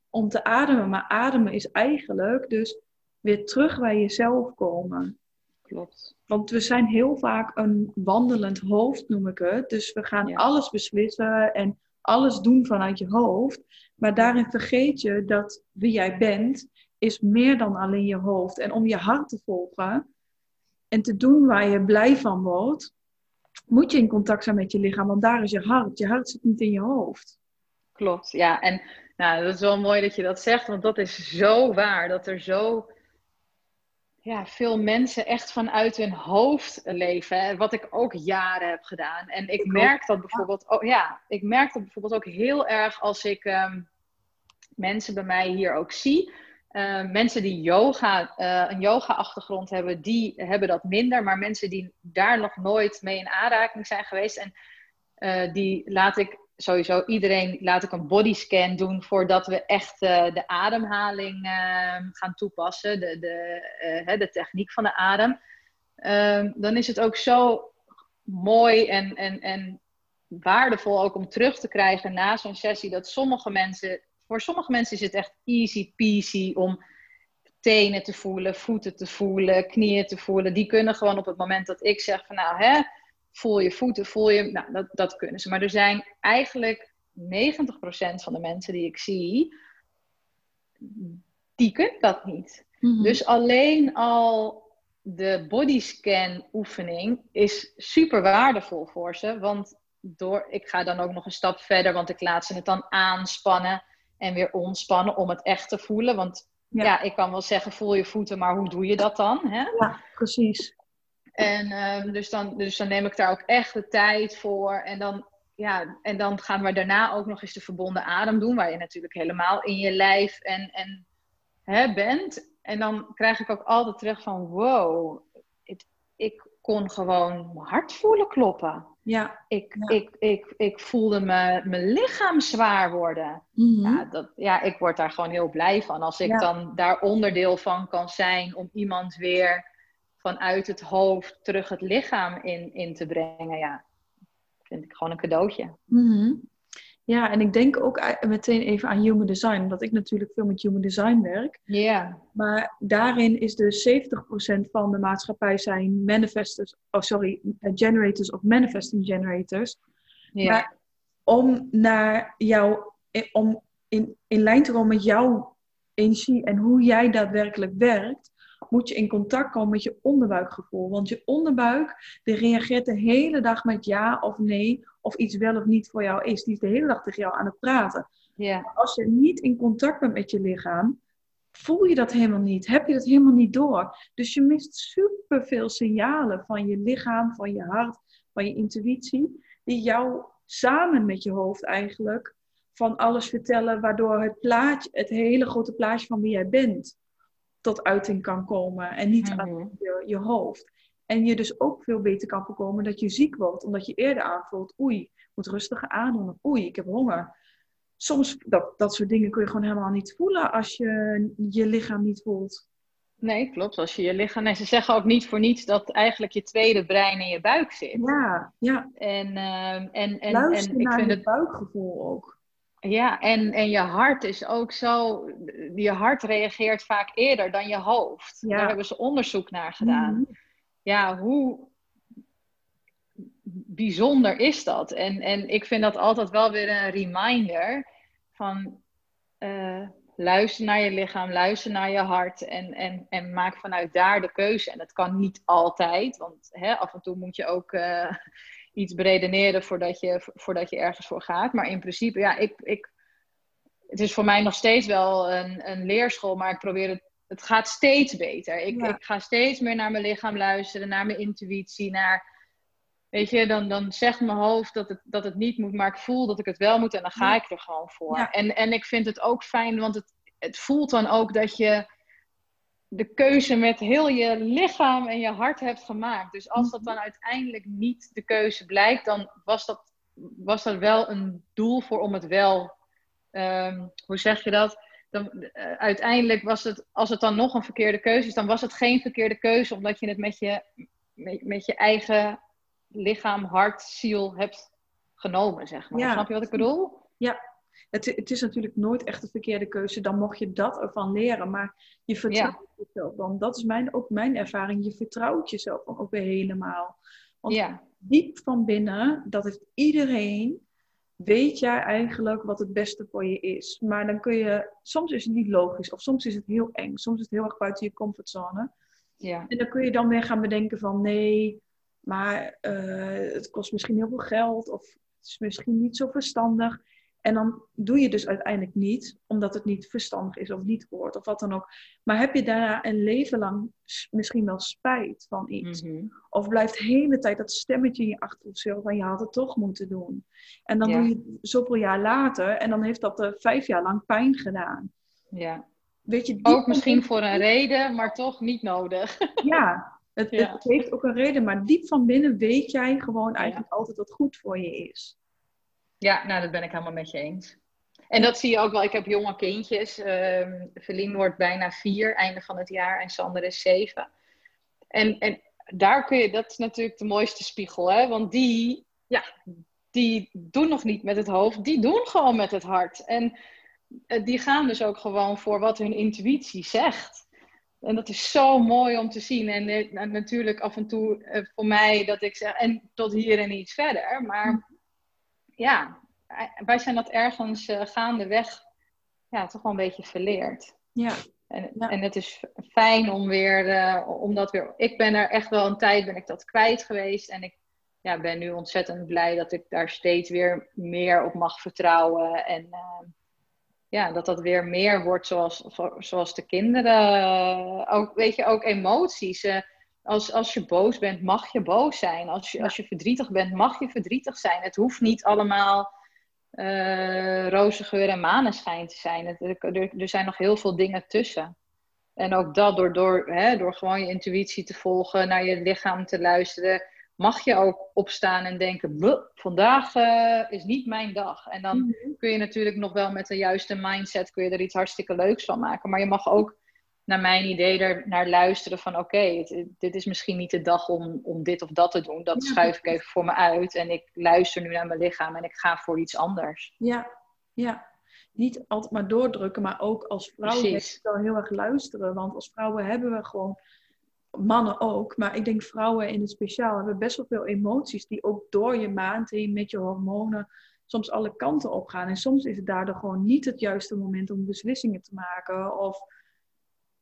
om te ademen. Maar ademen is eigenlijk dus weer terug bij jezelf komen. Klopt. Want we zijn heel vaak een wandelend hoofd, noem ik het. Dus we gaan alles beslissen en alles doen vanuit je hoofd. Maar daarin vergeet je dat wie jij bent, is meer dan alleen je hoofd. En om je hart te volgen en te doen waar je blij van wordt, moet je in contact zijn met je lichaam. Want daar is je hart. Je hart zit niet in je hoofd. Klopt, ja. En nou, dat is wel mooi dat je dat zegt, want dat is zo waar. Dat er zo ja, veel mensen echt vanuit hun hoofd leven. Wat ik ook jaren heb gedaan. En ik merk dat bijvoorbeeld, oh, ja, ik merk dat bijvoorbeeld ook heel erg als ik ehm, mensen bij mij hier ook zie. Uh, mensen die yoga, uh, een yoga-achtergrond hebben, die hebben dat minder. Maar mensen die daar nog nooit mee in aanraking zijn geweest. En uh, die laat ik sowieso iedereen laat ik een bodyscan doen voordat we echt de ademhaling uh, gaan toepassen, de, de, de techniek van de adem. Ehm, dan is het ook zo mooi en, en, en waardevol ook om terug te krijgen na zo'n sessie dat sommige mensen, voor sommige mensen is het echt easy peasy om tenen te voelen, voeten te voelen, knieën te voelen. Die kunnen gewoon op het moment dat ik zeg van nou hè voel je voeten, voel je, nou, dat, dat kunnen ze. Maar er zijn eigenlijk 90% van de mensen die ik zie, die kunnen dat niet. Mhm. Dus alleen al de bodyscan oefening is super waardevol voor ze. Want door, ik ga dan ook nog een stap verder, want ik laat ze het dan aanspannen en weer ontspannen om het echt te voelen. Want ja, ik kan wel zeggen, voel je voeten, maar hoe doe je dat dan? Hè? Ja, precies. En ehm, dus, dan, dus dan neem ik daar ook echt de tijd voor. En dan, ja, en dan gaan we daarna ook nog eens de verbonden adem doen, waar je natuurlijk helemaal in je lijf en, en, hè, bent. En dan krijg ik ook altijd terug van wow, ik kon gewoon mijn hart voelen kloppen. Ja. Ik, Ik, ik, ik voelde me, mijn lichaam zwaar worden. Mhm. ja, dat, ja, ik word daar gewoon heel blij van. Als ik dan daar onderdeel van kan zijn om iemand weer vanuit het hoofd terug het lichaam in, in te brengen. Ja, vind ik gewoon een cadeautje. Mm ja, en ik denk ook meteen even aan human design, omdat ik natuurlijk veel met human design werk. Ja. Maar daarin is dus 70% van de maatschappij zijn manifestors, oh sorry, eh, generators of manifesting generators. Ja. Maar om naar jou, om in, in lijn te komen met jouw energie en hoe jij daadwerkelijk werkt, moet je in contact komen met je onderbuikgevoel. Want je onderbuik, die reageert de hele dag met ja of nee, of iets wel of niet voor jou is. Die is de hele dag tegen jou aan het praten. Als je niet in contact bent met je lichaam, voel je dat helemaal niet. Heb je dat helemaal niet door. Dus je mist superveel signalen van je lichaam, van je hart, van je intuïtie, die jou samen met je hoofd eigenlijk van alles vertellen, waardoor het plaatje, het hele grote plaatje van wie jij bent, tot uiting kan komen en niet aan mhm. je, je hoofd. En je dus ook veel beter kan voorkomen dat je ziek wordt, omdat je eerder aanvoelt, oei, ik moet rustiger aandoen, of oei, ik heb honger. Soms, dat, dat soort dingen kun je gewoon helemaal niet voelen als je je lichaam niet voelt. Nee, klopt. Als je je lichaam. En ze zeggen ook niet voor niets dat eigenlijk je tweede brein in je buik zit. Ja, ja. En, uh, en, en, Luister en ik naar vind het buikgevoel ook. Ja, en, en je hart is ook zo. Je hart reageert vaak eerder dan je hoofd. Ja. Daar hebben ze onderzoek naar gedaan. Mhm. Ja, hoe bijzonder is dat? En, en ik vind dat altijd wel weer een reminder van. Uh, luister naar je lichaam, luister naar je hart en, en, en maak vanuit daar de keuze. En dat kan niet altijd, want hè, af en toe moet je ook uh, iets beredeneren voordat je, voordat je ergens voor gaat. Maar in principe, ja, ik, ik, het is voor mij nog steeds wel een, een leerschool, maar ik probeer het, het gaat steeds beter. Ik, ik ga steeds meer naar mijn lichaam luisteren, naar mijn intuïtie, naar, weet je, dan, dan zegt mijn hoofd dat het, dat het niet moet, maar ik voel dat ik het wel moet en dan ga ik er gewoon voor. En, en ik vind het ook fijn, want het, het voelt dan ook dat je de keuze met heel je lichaam en je hart hebt gemaakt. Dus als dat dan uiteindelijk niet de keuze blijkt, dan was dat, was dat wel een doel voor om het wel. Um, hoe zeg je dat? Dan, uh, uiteindelijk was het, als het dan nog een verkeerde keuze is, dan was het geen verkeerde keuze, omdat je het met je, met, met je eigen lichaam, hart, ziel hebt genomen, zeg maar. Snap je wat ik bedoel? Ja, het, het, is natuurlijk nooit echt een verkeerde keuze. Dan mocht je dat ervan leren. Maar je vertrouwt jezelf dan. Dat is mijn, ook mijn ervaring. Je vertrouwt jezelf dan ook weer helemaal. Want ja. diep van binnen, dat heeft iedereen, weet jij eigenlijk wat het beste voor je is. Maar dan kun je, soms is het niet logisch. Of soms is het heel eng. Soms is het heel erg buiten je comfortzone. Ja. En dan kun je dan weer gaan bedenken van nee, maar uh, het kost misschien heel veel geld. Of het is misschien niet zo verstandig. En dan doe je dus uiteindelijk niet, omdat het niet verstandig is of niet hoort of wat dan ook. Maar heb je daarna een leven lang misschien wel spijt van iets? Mhm. Of blijft de hele tijd dat stemmetje in je achterhoofd van je had het toch moeten doen. En dan doe je het zoveel jaar later en dan heeft dat uh, vijf jaar lang pijn gedaan. Ja. Weet je, ook misschien voor een reden, maar toch niet nodig. Ja, het, het, heeft ook een reden, maar diep van binnen weet jij gewoon eigenlijk altijd wat goed voor je is. Ja, nou, dat ben ik helemaal met je eens. En dat zie je ook wel. Ik heb jonge kindjes. Uh, wordt bijna vier, einde van het jaar. En Sander is zeven. En, en daar kun je, dat is natuurlijk de mooiste spiegel. Hè? Want die, ja, die doen nog niet met het hoofd. Die doen gewoon met het hart. En uh, die gaan dus ook gewoon voor wat hun intuïtie zegt. En dat is zo mooi om te zien. En, uh, natuurlijk af en toe uh, voor mij dat ik zeg, en tot hier en iets verder. Maar ja, wij zijn dat ergens uh, gaandeweg ja, toch wel een beetje verleerd. Ja. En, en het is fijn om weer, uh, om dat weer. Ik ben er echt wel een tijd ben ik dat kwijt geweest. En ik ja, ben nu ontzettend blij dat ik daar steeds weer meer op mag vertrouwen. En uh, ja, dat dat weer meer wordt zoals, zoals de kinderen. Ook, weet je, ook emoties. Als, als je boos bent, mag je boos zijn. Als je, als je verdrietig bent, mag je verdrietig zijn. Het hoeft niet allemaal uh, roze geur en maneschijn te zijn. er, er, zijn nog heel veel dingen tussen. En ook dat door, door, hè, door gewoon je intuïtie te volgen, naar je lichaam te luisteren, mag je ook opstaan en denken: vandaag uh, is niet mijn dag. En dan mhm. kun je natuurlijk nog wel met de juiste mindset kun je er iets hartstikke leuks van maken. Maar je mag ook naar mijn idee er naar luisteren van oké, dit is misschien niet de dag om, om dit of dat te doen. Dat schuif ik even voor me uit en ik luister nu naar mijn lichaam en ik ga voor iets anders. Ja, ja. Niet altijd maar doordrukken, maar ook als vrouwen wel heel erg luisteren. Want als vrouwen hebben we gewoon, mannen ook, maar ik denk vrouwen in het speciaal hebben best wel veel emoties die ook door je maand heen met je hormonen soms alle kanten op gaan. En soms is het daardoor gewoon niet het juiste moment om beslissingen te maken of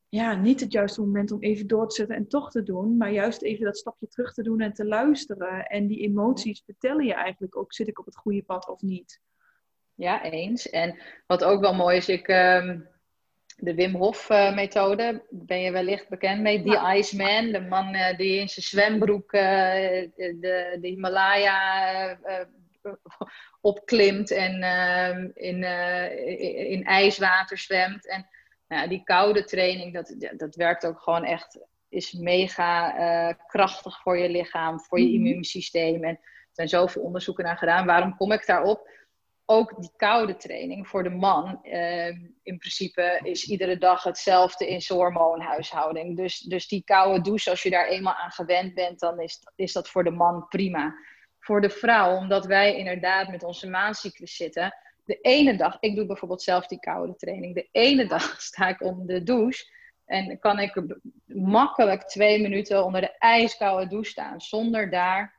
ja, niet het juiste moment om even door te zetten en toch te doen, maar juist even dat stapje terug te doen en te luisteren. En die emoties vertellen je eigenlijk ook, zit ik op het goede pad of niet? Ja, eens. En wat ook wel mooi is, ik, um, de Wim Hof uh, methode, ben je wellicht bekend mee, die ja. Iceman, de man uh, die in zijn zwembroek uh, de, de Himalaya opklimt en ehm, in, in ijswater zwemt. En nou, die koude training, dat, dat werkt ook gewoon echt, is mega uh, krachtig voor je lichaam, voor je mm immuunsysteem. En er zijn zoveel onderzoeken naar gedaan. Waarom kom ik daarop? Ook die koude training voor de man, uh, in principe is iedere dag hetzelfde in zijn hormoonhuishouding. Dus, dus die koude douche, als je daar eenmaal aan gewend bent, dan is, is dat voor de man prima. Voor de vrouw, omdat wij inderdaad met onze maancyclus zitten, de ene dag, ik doe bijvoorbeeld zelf die koude training. De ene dag sta ik onder de douche en kan ik makkelijk twee minuten onder de ijskoude douche staan. Zonder daar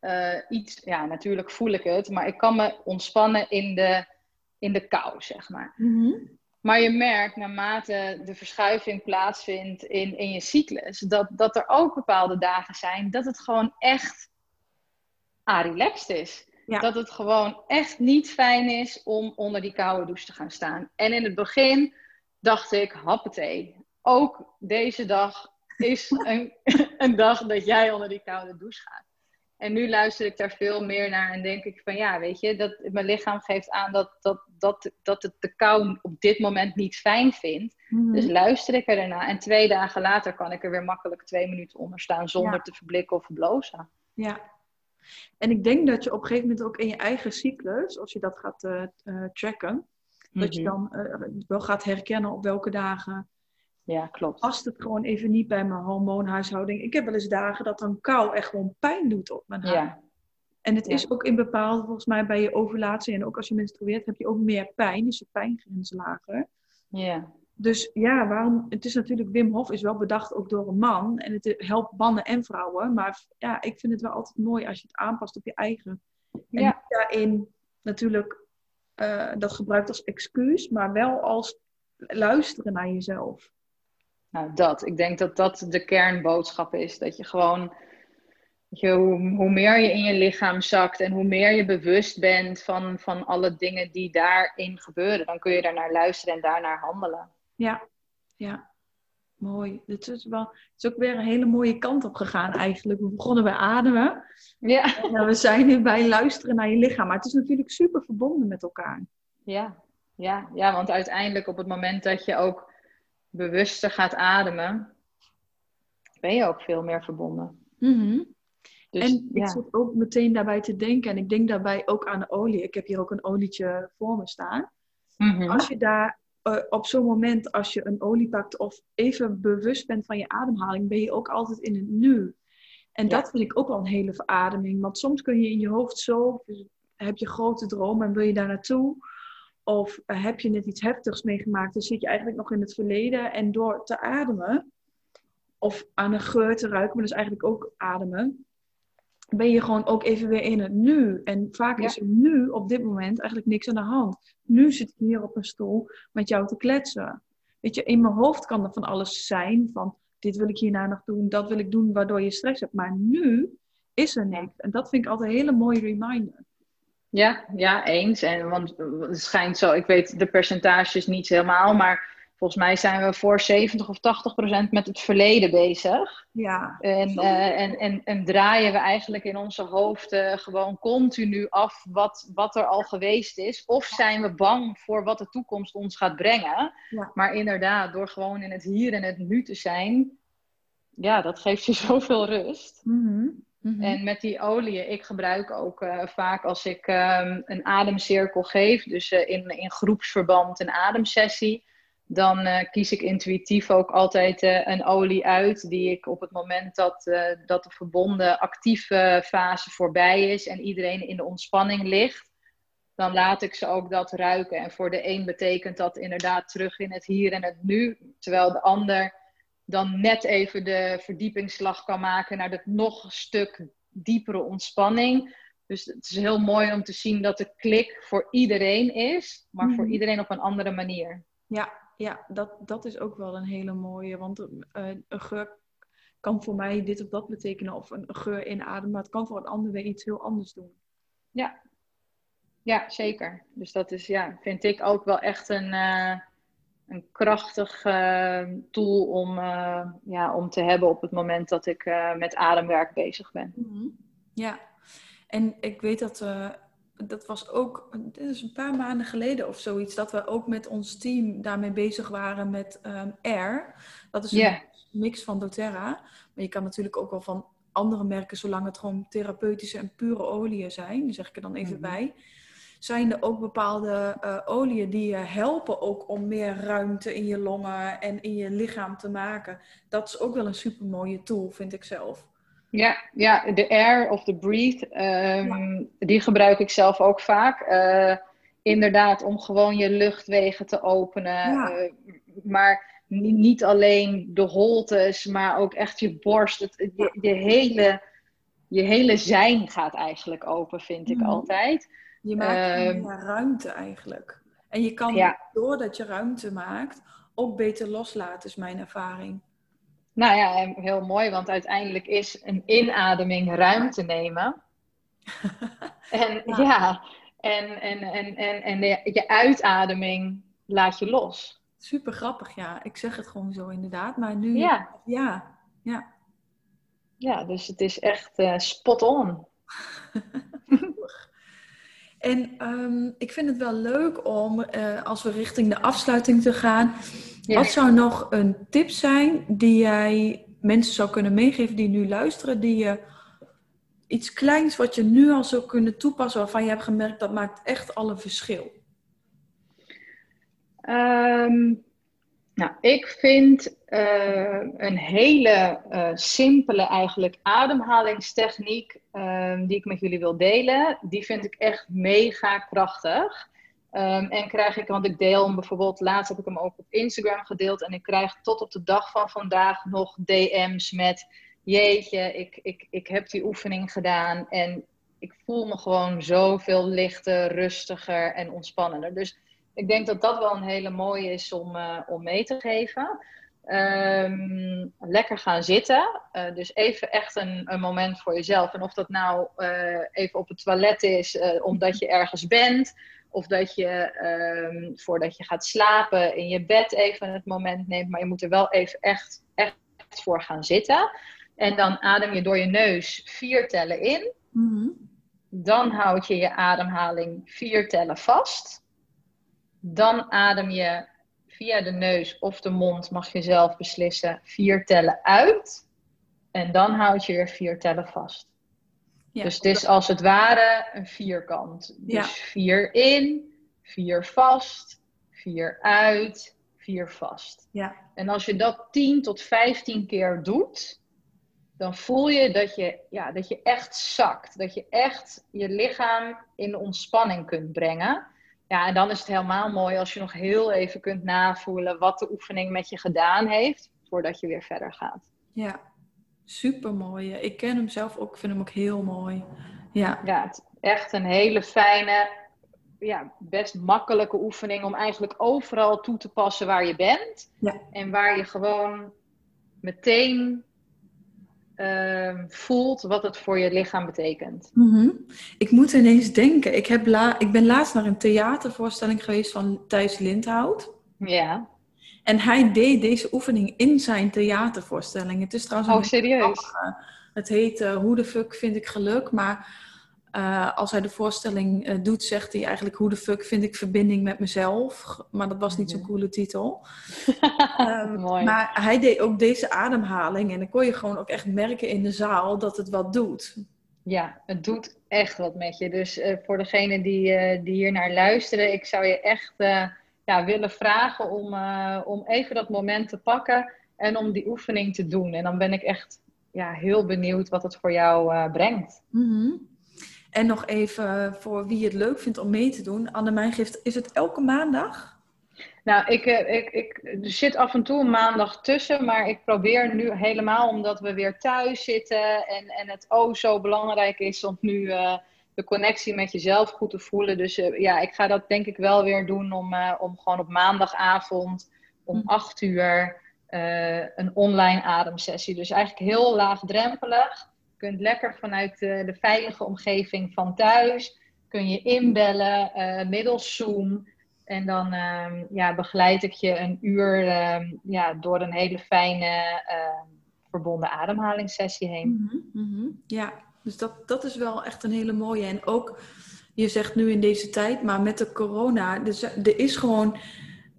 uh, iets, ja, natuurlijk voel ik het, maar ik kan me ontspannen in de, in de kou, zeg maar. Mhm. Maar je merkt naarmate de verschuiving plaatsvindt in, in je cyclus, dat, dat er ook bepaalde dagen zijn dat het gewoon echt relaxed is. Dat het gewoon echt niet fijn is om onder die koude douche te gaan staan. En in het begin dacht ik, happetee. Ook deze dag is een, een dag dat jij onder die koude douche gaat. En nu luister ik daar veel meer naar en denk ik van ja, weet je, dat mijn lichaam geeft aan dat, dat, dat, dat het de kou op dit moment niet fijn vindt. Mhm. Dus luister ik ernaar. En twee dagen later kan ik er weer makkelijk twee minuten onder staan zonder te verblikken of verblozen. Ja, en ik denk dat je op een gegeven moment ook in je eigen cyclus, als je dat gaat uh, uh, tracken, dat je mhm. dan uh, wel gaat herkennen op welke dagen. Ja, klopt. Past het gewoon even niet bij mijn hormoonhuishouding. Ik heb wel eens dagen dat dan kou echt gewoon pijn doet op mijn haar. Ja. En het is ook in bepaalde, volgens mij bij je ovulatie en ook als je menstrueert, heb je ook meer pijn. Is je pijngrens lager. Ja. Dus ja, waarom? Het is natuurlijk, Wim Hof is wel bedacht ook door een man. En het helpt mannen en vrouwen. Maar ja, ik vind het wel altijd mooi als je het aanpast op je eigen. En ja. daarin natuurlijk uh, dat gebruikt als excuus, maar wel als luisteren naar jezelf. Nou, dat. Ik denk dat dat de kernboodschap is. Dat je gewoon, je, hoe, hoe, meer je in je lichaam zakt en hoe meer je bewust bent van, van alle dingen die daarin gebeuren, dan kun je daarnaar luisteren en daarnaar handelen. Ja, ja. Mooi. Dit is, wel, het is ook weer een hele mooie kant op gegaan eigenlijk. We begonnen bij ademen. Ja. En we zijn nu bij luisteren naar je lichaam. Maar het is natuurlijk super verbonden met elkaar. Ja, ja, ja want uiteindelijk op het moment dat je ook bewuster gaat ademen, ben je ook veel meer verbonden. Mm dus, en ik zit ook meteen daarbij te denken, en ik denk daarbij ook aan de olie. Ik heb hier ook een olietje voor me staan. Mm Als je daar uh, op zo'n moment, als je een olie pakt of even bewust bent van je ademhaling, ben je ook altijd in het nu. En dat vind ik ook wel een hele verademing. Want soms kun je in je hoofd zo, heb je grote dromen en wil je daar naartoe. Of uh, heb je net iets heftigs meegemaakt, dan zit je eigenlijk nog in het verleden. En door te ademen, of aan een geur te ruiken, maar dus eigenlijk ook ademen, ben je gewoon ook even weer in het nu. En vaak is er nu op dit moment eigenlijk niks aan de hand. Nu zit ik hier op een stoel met jou te kletsen. Weet je, in mijn hoofd kan er van alles zijn. Van dit wil ik hierna nog doen, dat wil ik doen, waardoor je stress hebt. Maar nu is er niks. En dat vind ik altijd een hele mooie reminder. Ja, ja, eens. En want het schijnt zo, ik weet de percentages niet helemaal, maar volgens mij zijn we voor 70 of 80 procent met het verleden bezig. Ja. En, uh, en, en, en draaien we eigenlijk in onze hoofden gewoon continu af wat, wat er al geweest is. Of zijn we bang voor wat de toekomst ons gaat brengen. Ja. Maar inderdaad, door gewoon in het hier en het nu te zijn, ja, dat geeft je zoveel rust. Mhm. Mhm. En met die oliën, ik gebruik ook eh, vaak als ik ehm, een ademcirkel geef, dus eh, in, in groepsverband een ademsessie, dan eh, kies ik intuïtief ook altijd eh, een olie uit die ik op het moment dat, eh, dat de verbonden actieve fase voorbij is en iedereen in de ontspanning ligt, dan laat ik ze ook dat ruiken. En voor de een betekent dat inderdaad terug in het hier en het nu, terwijl de ander dan net even de verdiepingsslag kan maken naar dat nog een stuk diepere ontspanning. Dus het is heel mooi om te zien dat de klik voor iedereen is, maar voor Mhm. iedereen op een andere manier. Ja, ja dat, dat is ook wel een hele mooie. Want eh, een geur kan voor mij dit of dat betekenen. Of een geur inademen. Maar het kan voor een ander weer iets heel anders doen. Ja. ja, zeker. Dus dat is, ja, vind ik ook wel echt een, eh, een krachtig eh, tool om, ja, om te hebben op het moment dat ik met ademwerk bezig ben. Ja, en ik weet dat, dat was ook, dit is een paar maanden geleden of zoiets, dat we ook met ons team daarmee bezig waren met ehm Air. Dat is een mix van doTERRA, maar je kan natuurlijk ook wel van andere merken, zolang het gewoon therapeutische en pure oliën zijn, die zeg ik er dan even Mhm. bij. Zijn er ook bepaalde eh oliën die je helpen ook om meer ruimte in je longen en in je lichaam te maken? Dat is ook wel een super mooie tool, vind ik zelf. Ja, ja, de air of de breathe, ehm, die gebruik ik zelf ook vaak. Eh, inderdaad, om gewoon je luchtwegen te openen. Ja. Eh, maar ni- niet alleen de holtes, maar ook echt je borst. Het, je, je, hele, je hele zijn gaat eigenlijk open, vind ik Mhm. altijd. Je maakt Ehm, meer ruimte eigenlijk. En je kan, Ja. doordat je ruimte maakt, ook beter loslaten, is mijn ervaring. Nou ja, heel mooi, want uiteindelijk is een inademing ruimte nemen. En Ja. ja, en, en, en, en, en de- je uitademing laat je los. Super grappig, ja. Ik zeg het gewoon zo inderdaad. Maar nu, Ja. ja, ja. Ja, dus het is echt eh, spot on. En ehm, ik vind het wel leuk om, eh, als we richting de afsluiting te gaan, Ja. wat zou nog een tip zijn die jij mensen zou kunnen meegeven die nu luisteren, die je iets kleins wat je nu al zou kunnen toepassen, waarvan je hebt gemerkt dat maakt echt al een verschil? Ehm, nou, ik vind eh, een hele eh, simpele eigenlijk ademhalingstechniek ehm, die ik met jullie wil delen. Die vind ik echt mega krachtig. Ehm, en krijg ik, want ik deel hem bijvoorbeeld, laatst heb ik hem ook op Instagram gedeeld. En ik krijg tot op de dag van vandaag nog DM's met: Jeetje, ik, ik, ik heb die oefening gedaan. En ik voel me gewoon zoveel lichter, rustiger en ontspannender. Dus ik denk dat dat wel een hele mooie is om, eh, om mee te geven. Ehm, lekker gaan zitten. Eh, dus even echt een, een moment voor jezelf. En of dat nou eh, even op het toilet is, omdat je ergens bent. Of dat je ehm, voordat je gaat slapen in je bed even het moment neemt. Maar je moet er wel even echt, echt voor gaan zitten. En dan adem je door je neus vier tellen in. Dan houd je je ademhaling vier tellen vast. Dan adem je via de neus of de mond, mag je zelf beslissen, vier tellen uit. En dan houd je weer vier tellen vast. Ja, dus het is als het ware een vierkant. Dus Ja. vier in, vier vast, vier uit, vier vast. Ja. En als je dat 10 tot 15 keer doet, dan voel je dat je, ja, dat je echt zakt. Dat je echt je lichaam in ontspanning kunt brengen. Ja, en dan is het helemaal mooi als je nog heel even kunt navoelen wat de oefening met je gedaan heeft, voordat je weer verder gaat. Ja, super mooi. Ik ken hem zelf ook, ik vind hem ook heel mooi. Ja, Ja, het is echt een hele fijne, ja, best makkelijke oefening om eigenlijk overal toe te passen waar je bent. Ja. En waar je gewoon meteen ehm, voelt wat het voor je lichaam betekent. Mhm. Ik moet ineens denken, ik, heb la ik ben laatst naar een theatervoorstelling geweest van Thijs Lindhout. Ja, En hij deed deze oefening in zijn theatervoorstelling. Het is trouwens oh, serieus? Het heet uh, Hoe de fuck vind ik geluk? Maar uh, als hij de voorstelling uh, doet, zegt hij eigenlijk hoe de fuck vind ik verbinding met mezelf. Maar dat was niet zo'n coole titel. um, Mooi. Maar hij deed ook deze ademhaling. En dan kon je gewoon ook echt merken in de zaal dat het wat doet. Ja, het doet echt wat met je. Dus voor degenen die, die hier naar luisteren, ik zou je echt ja, willen vragen om, om even dat moment te pakken en om die oefening te doen. En dan ben ik echt ja, heel benieuwd wat het voor jou brengt. Mm -hmm. En nog even voor wie het leuk vindt om mee te doen. Annemijn geeft, is het elke maandag? Nou, ik, eh, ik, ik, er zit af en toe een maandag tussen, maar ik probeer nu helemaal omdat we weer thuis zitten en, en het oh zo belangrijk is om nu uh, de connectie met jezelf goed te voelen. Dus uh, ja, ik ga dat denk ik wel weer doen om, uh, om gewoon op maandagavond om hm. acht uur een online ademsessie. Dus eigenlijk heel laagdrempelig kunt lekker vanuit de, de veilige omgeving van thuis, kun je inbellen middels Zoom. En dan uh, ja, begeleid ik je een uur uh, ja, door een hele fijne ehm, verbonden ademhalingssessie heen. Mm -hmm, Ja, dus dat, dat is wel echt een hele mooie. En ook, je zegt nu in deze tijd, maar met de corona, er is gewoon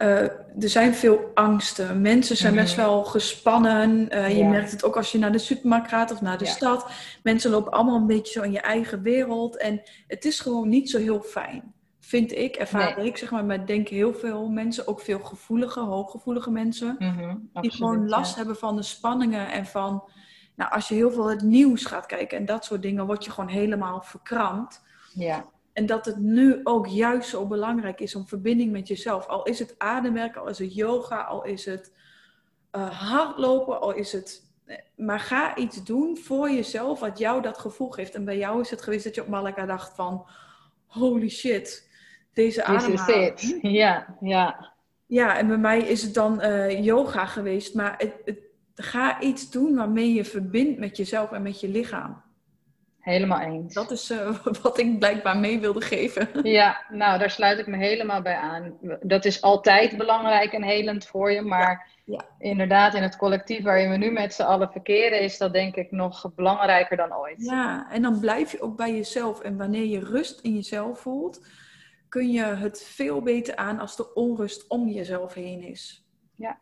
uh, er zijn veel angsten. Mensen zijn best mhm. wel gespannen. Uh, je merkt het ook als je naar de supermarkt gaat of naar de stad. Mensen lopen allemaal een beetje zo in je eigen wereld. En het is gewoon niet zo heel fijn. Vind ik, ervaar nee. ik, zeg maar. Maar denk heel veel mensen, ook veel gevoelige, hooggevoelige mensen. Mm -hmm, die gewoon last ja. hebben van de spanningen en van... Nou, als je heel veel het nieuws gaat kijken en dat soort dingen, word je gewoon helemaal verkrampt. Ja. En dat het nu ook juist zo belangrijk is om verbinding met jezelf. Al is het ademwerken, al is het yoga, al is het uh, hardlopen, al is het. Eh, maar ga iets doen voor jezelf wat jou dat gevoel geeft. En bij jou is het geweest dat je op Malaka dacht van... Holy shit, deze ademhaling. Ja, ja. Ja, en bij mij is het dan uh, yoga geweest. Maar het, het, ga iets doen waarmee je verbindt met jezelf en met je lichaam. Helemaal eens. Dat is uh, wat ik blijkbaar mee wilde geven. Ja, nou daar sluit ik me helemaal bij aan. Dat is altijd belangrijk en helend voor je, maar ja, ja. inderdaad in het collectief waarin we nu met z'n allen verkeren, is dat denk ik nog belangrijker dan ooit. Ja, en dan blijf je ook bij jezelf. En wanneer je rust in jezelf voelt, kun je het veel beter aan als de onrust om jezelf heen is. Ja.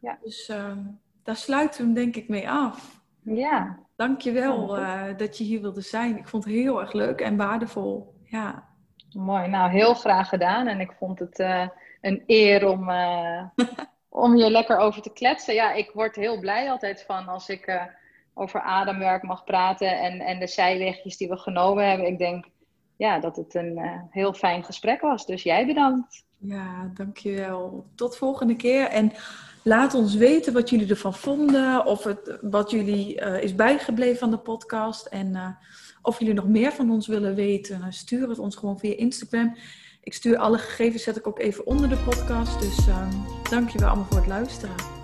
Ja. Dus uh, daar sluiten we hem denk ik mee af. Ja. Dankjewel uh, dat je hier wilde zijn. Ik vond het heel erg leuk en waardevol. Ja. Mooi. Nou, heel graag gedaan. En ik vond het uh, een eer om, uh, om hier lekker over te kletsen. Ja, ik word heel blij altijd van als ik over ademwerk mag praten en, en de zijwegjes die we genomen hebben. Ik denk ja, dat het een heel fijn gesprek was. Dus jij bedankt. Ja, dankjewel. Tot volgende keer. En Laat ons weten wat jullie ervan vonden, of het, wat jullie uh, is bijgebleven van de podcast. En uh, of jullie nog meer van ons willen weten, stuur het ons gewoon via Instagram. Ik stuur alle gegevens, zet ik ook even onder de podcast. Dus uh, dank je wel allemaal voor het luisteren.